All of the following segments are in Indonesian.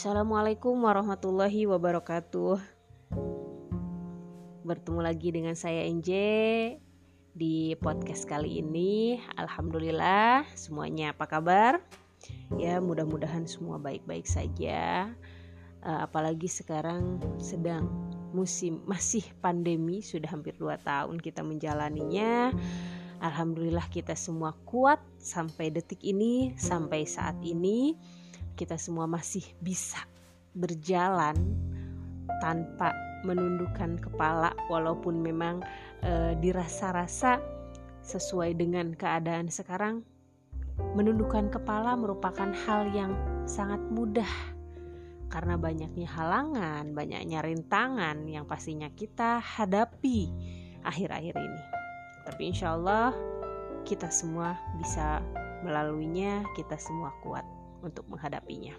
Assalamualaikum warahmatullahi wabarakatuh. Bertemu lagi dengan saya NJ di podcast kali ini. Alhamdulillah, semuanya apa kabar? Ya, mudah-mudahan semua baik-baik saja. Uh, apalagi sekarang sedang musim masih pandemi, sudah hampir 2 tahun kita menjalaninya. Alhamdulillah kita semua kuat sampai detik ini, sampai saat ini kita semua masih bisa berjalan tanpa menundukkan kepala walaupun memang e, dirasa-rasa sesuai dengan keadaan sekarang menundukkan kepala merupakan hal yang sangat mudah karena banyaknya halangan, banyaknya rintangan yang pastinya kita hadapi akhir-akhir ini. Tapi insya Allah kita semua bisa melaluinya, kita semua kuat untuk menghadapinya.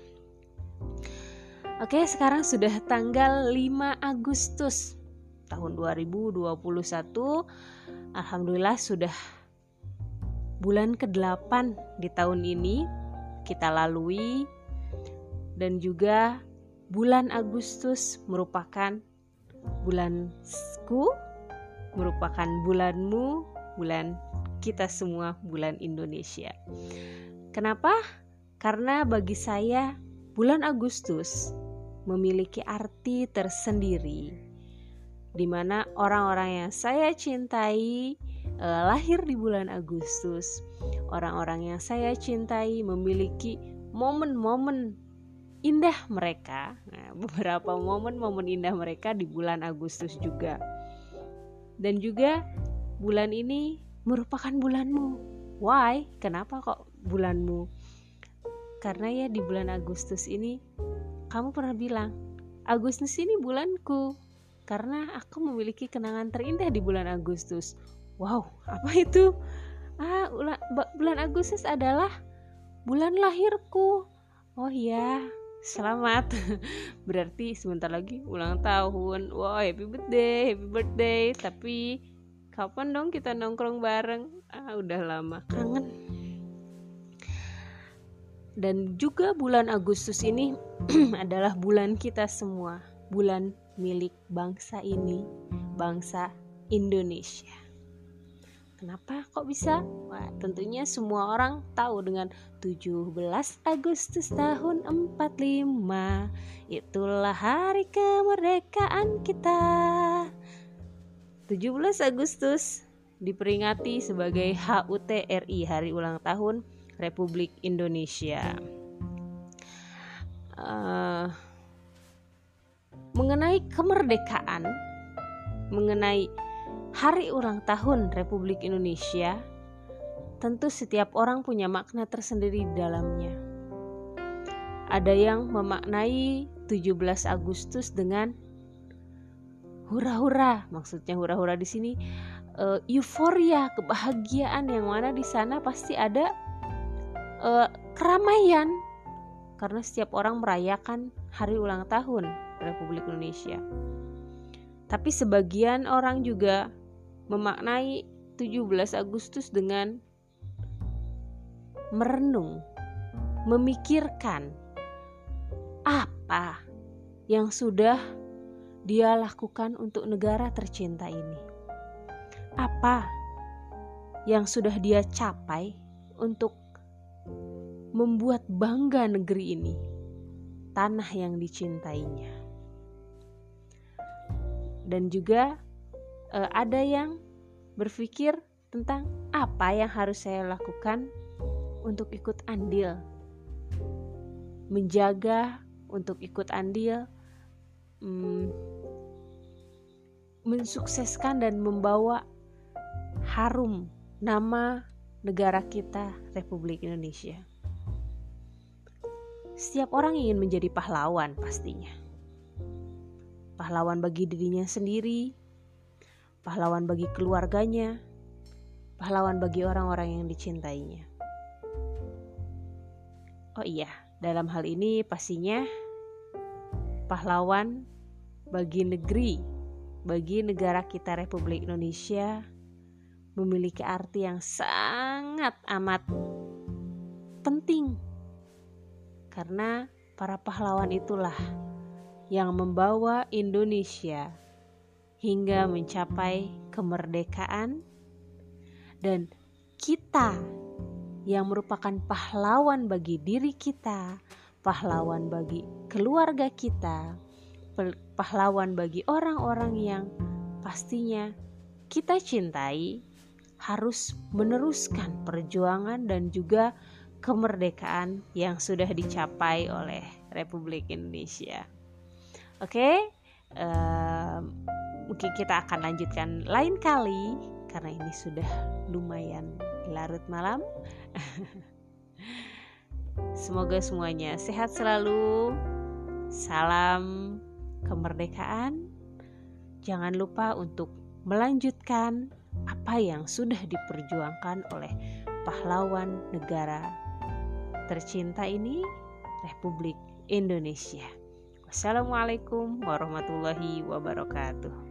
Oke, sekarang sudah tanggal 5 Agustus tahun 2021. Alhamdulillah sudah bulan ke-8 di tahun ini kita lalui dan juga bulan Agustus merupakan bulanku, merupakan bulanmu, bulan kita semua, bulan Indonesia. Kenapa? Karena bagi saya bulan Agustus memiliki arti tersendiri di mana orang-orang yang saya cintai eh, lahir di bulan Agustus. Orang-orang yang saya cintai memiliki momen-momen indah mereka. Nah, beberapa momen-momen indah mereka di bulan Agustus juga. Dan juga bulan ini merupakan bulanmu. Why? Kenapa kok bulanmu? Karena ya di bulan Agustus ini kamu pernah bilang, Agustus ini bulanku karena aku memiliki kenangan terindah di bulan Agustus. Wow, apa itu? Ah, bulan Agustus adalah bulan lahirku. Oh iya, selamat. Berarti sebentar lagi ulang tahun. Wow, happy birthday, happy birthday. Tapi kapan dong kita nongkrong bareng? Ah, udah lama kangen dan juga bulan Agustus ini adalah bulan kita semua, bulan milik bangsa ini, bangsa Indonesia. Kenapa kok bisa? Wah, tentunya semua orang tahu dengan 17 Agustus tahun 45 Itulah hari kemerdekaan kita 17 Agustus diperingati sebagai HUT RI Hari Ulang Tahun Republik Indonesia. Uh, mengenai kemerdekaan, mengenai hari ulang tahun Republik Indonesia, tentu setiap orang punya makna tersendiri di dalamnya. Ada yang memaknai 17 Agustus dengan hura-hura, maksudnya hura-hura di sini uh, euforia, kebahagiaan yang mana di sana pasti ada uh, keramaian karena setiap orang merayakan hari ulang tahun Republik Indonesia. Tapi sebagian orang juga memaknai 17 Agustus dengan merenung, memikirkan apa yang sudah dia lakukan untuk negara tercinta ini. Apa yang sudah dia capai untuk membuat bangga negeri ini, tanah yang dicintainya. Dan juga eh, ada yang berpikir tentang apa yang harus saya lakukan untuk ikut andil, menjaga untuk ikut andil, hmm, mensukseskan dan membawa harum nama negara kita, Republik Indonesia. Setiap orang ingin menjadi pahlawan pastinya. Pahlawan bagi dirinya sendiri, pahlawan bagi keluarganya, pahlawan bagi orang-orang yang dicintainya. Oh iya, dalam hal ini pastinya pahlawan bagi negeri, bagi negara kita Republik Indonesia memiliki arti yang sangat amat penting karena para pahlawan itulah yang membawa Indonesia hingga mencapai kemerdekaan. Dan kita yang merupakan pahlawan bagi diri kita, pahlawan bagi keluarga kita, pahlawan bagi orang-orang yang pastinya kita cintai harus meneruskan perjuangan dan juga kemerdekaan yang sudah dicapai oleh Republik Indonesia. Oke, uh, mungkin kita akan lanjutkan lain kali karena ini sudah lumayan larut malam. Semoga semuanya sehat selalu. Salam kemerdekaan. Jangan lupa untuk melanjutkan apa yang sudah diperjuangkan oleh pahlawan negara tercinta ini, Republik Indonesia. Wassalamualaikum warahmatullahi wabarakatuh.